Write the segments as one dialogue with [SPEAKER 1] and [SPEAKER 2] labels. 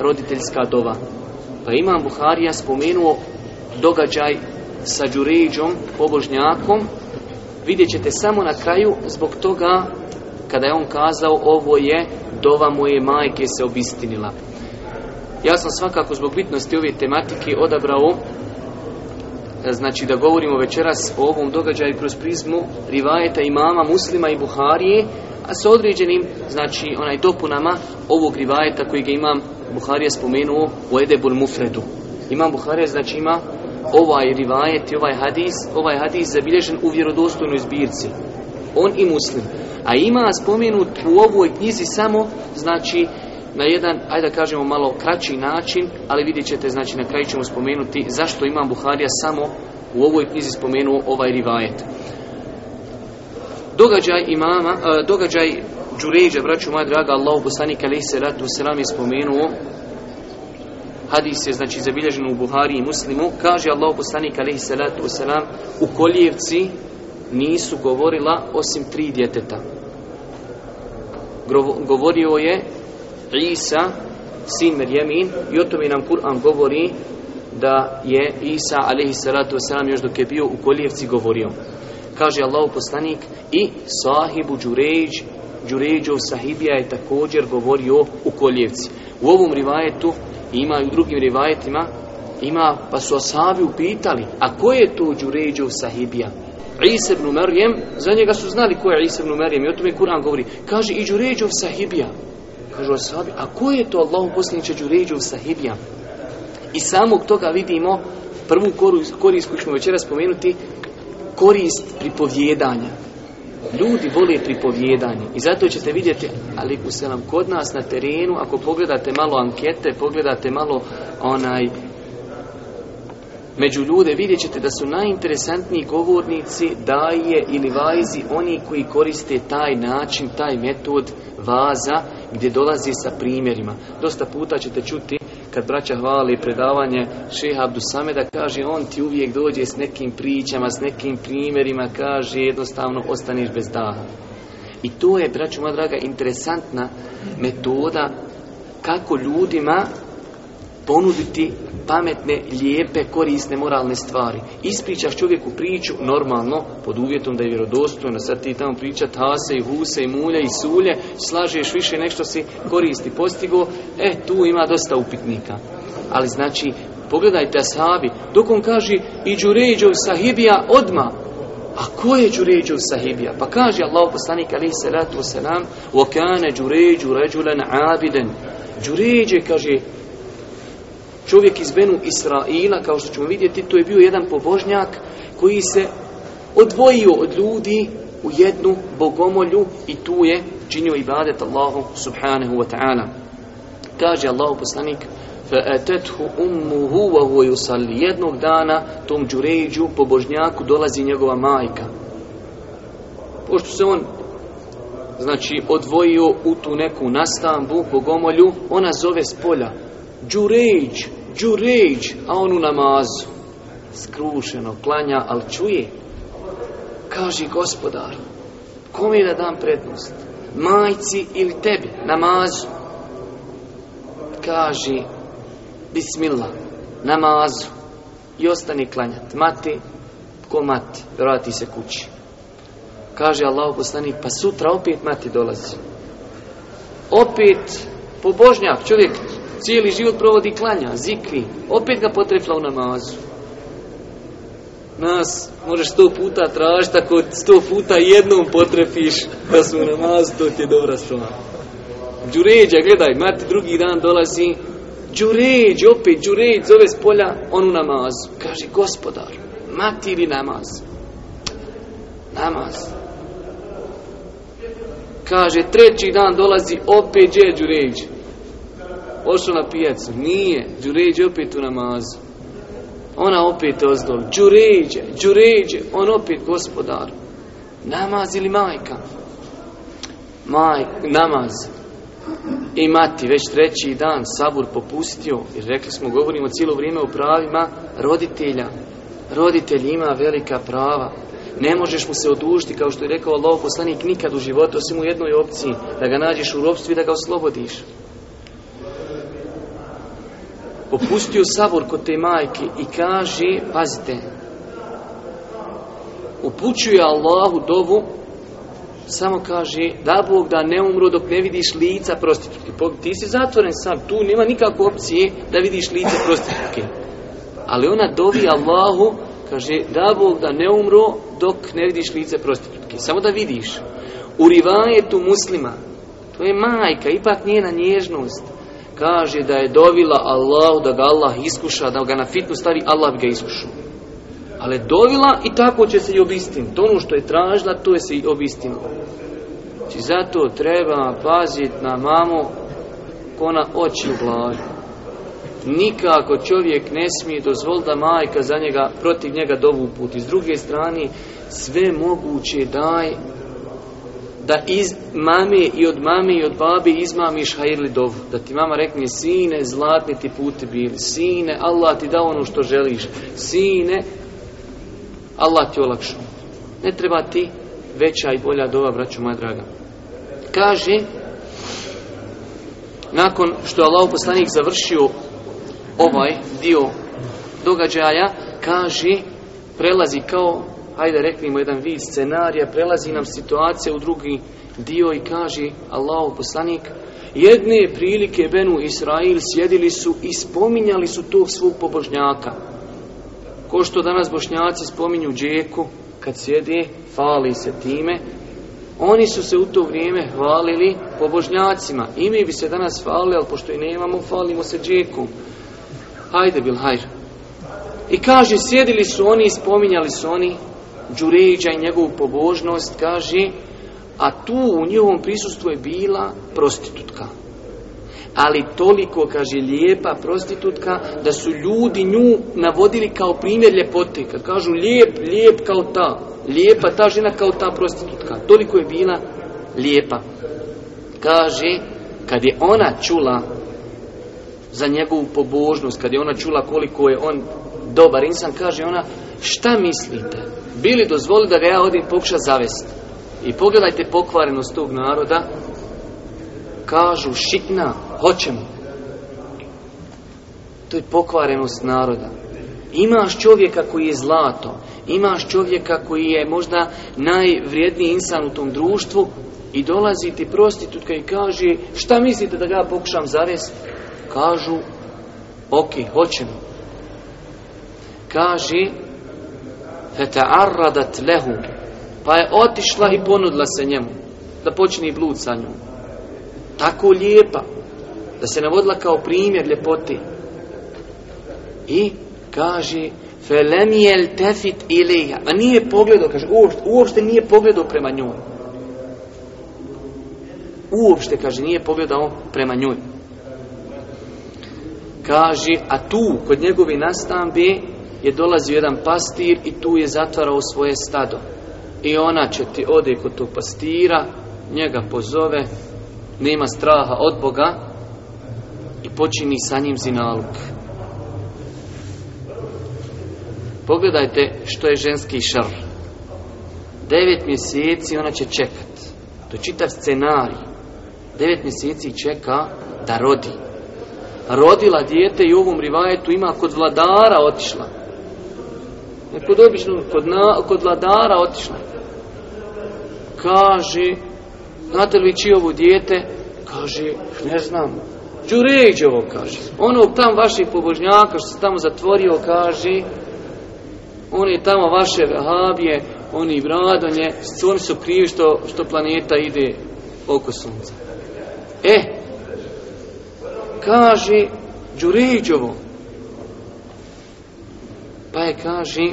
[SPEAKER 1] roditeljska dova. Pa Imam Buharija spomenuo događaj sa Đuređom, pobožnjakom, vidjet ćete samo na kraju zbog toga kada je on kazao ovo je dova moje majke se obistinila. Ja sam svakako zbog bitnosti ove tematike odabrao E, znači da govorimo večeras o ovom događaju kroz prizmu rivajeta imama muslima i Buharije, a sa određenim, znači, onaj dopunama ovog rivajeta koji ga imam Buharija spomenuo u Edebul Mufredu. Imam Buharija, znači ima ovaj rivajet i ovaj hadis, ovaj hadis zabilježen u vjerodostojnoj zbirci. On i muslim. A ima spomenut u ovoj knjizi samo, znači, na jedan, ajde da kažemo malo kraći način, ali vidjet ćete, znači na kraju ćemo spomenuti zašto imam Buharija samo u ovoj knjizi spomenuo ovaj rivajet. Događaj imama, e, događaj džuređa, braću moja draga, Allah poslanik alaih salatu selam je spomenuo Hadis je znači zabilježen u Buhari i Muslimu, kaže Allah poslanik alejhi salatu u kolijevci nisu govorila osim tri djeteta. Govorio je Isa, sin Merjemin, i o tome nam Kur'an govori da je Isa, alaihi salatu wasalam, još dok je bio u Koljevci govorio. Kaže Allah poslanik i sahibu Đuređ, Đuređov sahibija je također govorio u Koljevci. U ovom rivajetu ima i u drugim rivajetima ima, pa su asavi upitali, a ko je to Đuređov sahibija? Isa ibn za njega su znali ko je Isa ibn i o tome Kur'an govori. Kaže i Đuređov sahibija. Kažu a ko je to Allahu poslaniče u sahibija? I samog toga vidimo prvu korist, koju ćemo večera spomenuti, korist pripovjedanja. Ljudi vole pripovjedanje i zato ćete vidjeti, ali se selam kod nas na terenu, ako pogledate malo ankete, pogledate malo onaj među ljude, vidjet ćete da su najinteresantniji govornici daje ili vazi oni koji koriste taj način, taj metod vaza gdje dolazi sa primjerima. Dosta puta ćete čuti kad braća hvali predavanje šeha Abdusame da kaže on ti uvijek dođe s nekim pričama, s nekim primjerima, kaže jednostavno ostaniš bez daha. I to je, braću moja draga, interesantna metoda kako ljudima ponuditi pametne, lijepe, korisne, moralne stvari. Ispričaš čovjeku priču normalno, pod uvjetom da je vjerodostojno, sad ti tamo priča hase i huse i mulje i sulje, slažeš više nešto si koristi postigo, e, tu ima dosta upitnika. Ali znači, pogledajte ashabi, dok on kaže i džuređov sahibija odma, a ko je džuređov sahibija? Pa kaže Allah poslanik alaihi salatu wasalam, okane džuređu ređulen abiden. Džuređe, kaže, Čovjek iz Benu Israila, kao što ćemo vidjeti, to je bio jedan pobožnjak koji se odvojio od ljudi u jednu bogomolju i tu je činio ibadet Allahu subhanahu wa ta'ala. Kaže Allahu poslanik فَأَتَتْهُ أُمُّهُ وَهُوَ Jednog dana tom džuređu, pobožnjaku, dolazi njegova majka. Pošto se on znači odvojio u tu neku nastambu, bogomolju, ona zove spolja. polja džuređ, a on u namazu. Skrušeno klanja, ali čuje. Kaže gospodar, je da dam prednost? Majci ili tebi, namazu? Kaže, bismillah, namazu. I ostani klanjat. Mati, ko mati, vrati se kući. Kaže Allah poslanik, pa sutra opet mati dolazi. Opet pobožnjak, čovjek Cijeli život provodi klanja, zikvi, Opet ga potrefla u namazu. Nas možeš sto puta tražiti, ako sto puta jednom potrefiš da su u namazu, to ti je dobra stvar. Đuređa, gledaj, mati drugi dan dolazi, Đuređ, opet Đuređ zove s polja, on u namazu. Kaže, gospodar, mati ili namaz? Namaz. Kaže, treći dan dolazi opet je Ošao na pijacu, nije, Đuređe opet u namazu. Ona opet ozdol, Đuređe, Đuređe, on opet gospodar. Namaz ili majka? Maj, namaz. I mati, već treći dan, sabur popustio, jer rekli smo, govorimo cijelo vrijeme o pravima roditelja. Roditelj ima velika prava, ne možeš mu se odužiti, kao što je rekao Allah poslanik nikad u životu, osim u jednoj opciji, da ga nađeš u ropstvu i da ga oslobodiš popustio Sabor kod te majke i kaže, pazite, upućuje Allahu dovu, samo kaže, da Bog da ne umru dok ne vidiš lica prostitutke. Ti si zatvoren sam, tu nema nikakve opcije da vidiš lice prostitutke. Ali ona dovi Allahu, kaže, da Bog da ne umru dok ne vidiš lice prostitutke. Samo da vidiš. U rivajetu muslima, to je majka, ipak njena nježnost kaže da je dovila Allahu da ga Allah iskuša, da ga na fitnu stavi, Allah bi ga iskušao. Ali dovila i tako će se i To Ono što je tražila, to je se i obistin. Znači zato treba paziti na mamu ko na oči u glavi. Nikako čovjek ne smije dozvoliti da majka za njega, protiv njega dovu put. I s druge strane, sve moguće daj da iz mame i od mame i od babi izmamiš hajirli dovu. Da ti mama rekne, sine, zlatni ti puti bili, sine, Allah ti da ono što želiš, sine, Allah ti olakšu. Ne treba ti veća i bolja dova, braću moja draga. Kaže, nakon što je Allah poslanik završio ovaj dio događaja, kaže, prelazi kao hajde reknimo jedan vid scenarija, prelazi nam situacija u drugi dio i kaže Allahu poslanik, jedne prilike Benu Israil sjedili su i spominjali su tog svog pobožnjaka. Ko što danas bošnjaci spominju džeku, kad sjede, fali se time, oni su se u to vrijeme hvalili pobožnjacima. I mi bi se danas hvalili, ali pošto i nemamo, falimo se džekom. Hajde, hajr. I kaže, sjedili su oni i spominjali su oni Đuređa i njegovu pobožnost, kaže, a tu u njihovom prisustvu je bila prostitutka. Ali toliko, kaže, lijepa prostitutka, da su ljudi nju navodili kao primjer ljepote. Kad kažu lijep, lijep kao ta, lijepa ta žena kao ta prostitutka. Toliko je bila lijepa. Kaže, kad je ona čula za njegovu pobožnost, kad je ona čula koliko je on dobar insan, kaže ona, šta mislite? Bili dozvoli da ga ja odim pokuša zavest I pogledajte pokvarenost tog naroda, kažu šitna hoćemo. To je pokvarenost naroda. Imaš čovjeka koji je zlato, imaš čovjeka koji je možda najvrijedniji insan u tom društvu i dolazi ti prostitutka i kaže šta mislite da ga pokušam zavest kažu ok, hoćemo. Kaže feta'arradat lehu pa je otišla i ponudila se njemu da počne i blud sa njom. Tako lijepa da se navodila kao primjer ljepoti. I kaže felemijel tefit ilija a nije pogledao, kaže, uopšte, uopšte nije pogledao prema njoj uopšte, kaže, nije pogledao prema njoj Kaže, a tu, kod njegove nastambi je dolazio jedan pastir i tu je zatvarao svoje stado. I ona će ti ode kod tog pastira, njega pozove, nema straha od Boga i počini sa njim zinalog. Pogledajte što je ženski šar. Devet mjeseci ona će čekat. To je čitav scenarij. Devet mjeseci čeka da rodi rodila dijete i u ovom rivajetu ima kod vladara otišla. Ne kod obično, kod, vladara otišla. Kaže, znate li čije ovo dijete? Kaže, ne znam. ovo, kaže. Ono tam vaših pobožnjaka što se tamo zatvorio, kaže, Oni tamo vaše vehabije, oni bradonje, oni su krivi što, što planeta ide oko sunca. E, kaže Đuriđovo, Pa je kaže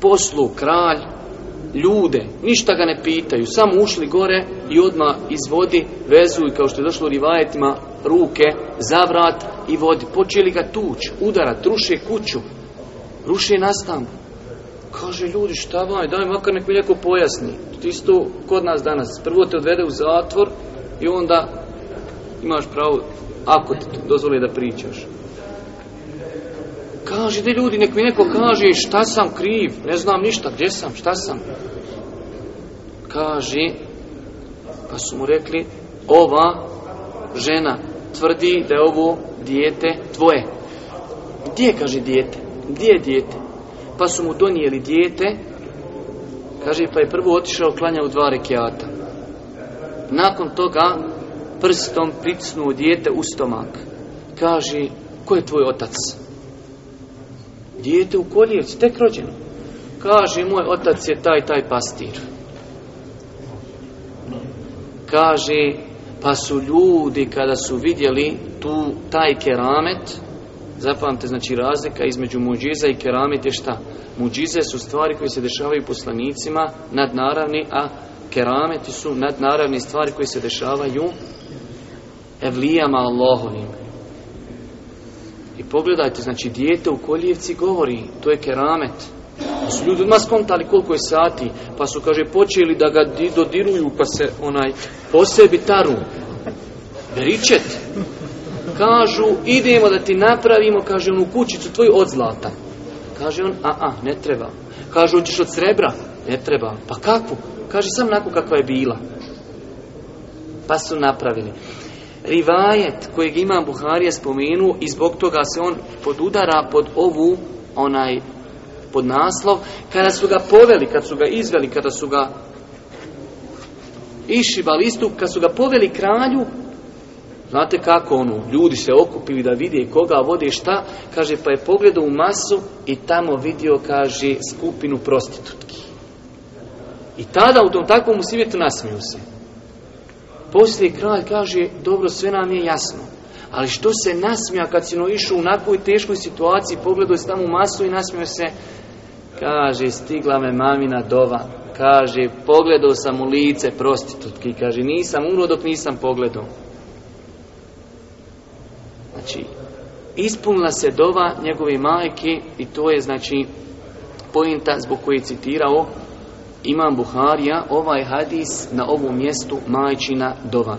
[SPEAKER 1] poslu kralj ljude, ništa ga ne pitaju, samo ušli gore i odmah iz vodi vezuju, kao što je došlo rivajetima, ruke za vrat i vodi. Počeli ga tuć, udara, ruše kuću, ruše nastanku. Kaže, ljudi, šta vam daj makar nek mi neko pojasni. ti isto kod nas danas. Prvo te odvede u zatvor i onda imaš pravo, ako ti dozvoli da pričaš. Kaže, de ljudi, nek mi neko kaže šta sam kriv, ne znam ništa, gdje sam, šta sam. Kaže, pa su mu rekli, ova žena tvrdi da je ovo dijete tvoje. Gdje, kaže dijete? Gdje je dijete? pa su mu donijeli dijete, kaže pa je prvo otišao u dva rekiata. Nakon toga prstom pricnuo dijete u stomak. Kaže, ko je tvoj otac? Dijete u koljevci, tek rođeno. Kaže, moj otac je taj, taj pastir. Kaže, pa su ljudi kada su vidjeli tu taj keramet, Zapamte, znači razlika između muđiza i keramet je šta? Muđize su stvari koje se dešavaju poslanicima, nadnaravni, a kerameti su nadnaravni stvari koje se dešavaju evlijama Allahovim. I pogledajte, znači dijete u koljevci govori, to je keramet. Pa su ljudi odmah skontali koliko je sati, pa su, kaže, počeli da ga dodiruju, pa se onaj posebi taru. Beričet. Kažu, idemo da ti napravimo, kaže on, u kućicu tvoju od zlata. Kaže on, a, a, ne treba. Kažu, hoćeš od srebra? Ne treba. Pa kakvu? Kaže, sam nakon kakva je bila. Pa su napravili. Rivajet kojeg imam Buharije spomenuo i zbog toga se on podudara pod ovu, onaj, pod naslov, kada su ga poveli, kad su ga izveli, kada su ga išibali istup, kad su ga poveli kralju, Znate kako ono, ljudi se okupili da vide koga vode šta, kaže pa je pogledao u masu i tamo vidio, kaže, skupinu prostitutki. I tada u tom takvom svijetu nasmiju se. Poslije kraj kaže, dobro, sve nam je jasno. Ali što se nasmija kad si no išao u onakvoj teškoj situaciji, pogledao se tamo u masu i nasmio se, kaže, stigla me mamina dova. Kaže, pogledao sam u lice prostitutki. Kaže, nisam umro dok nisam pogledao. Znači, ispunila se dova njegove majke i to je znači pojenta zbog koje je citirao Imam Buharija ovaj hadis na ovom mjestu majčina dova.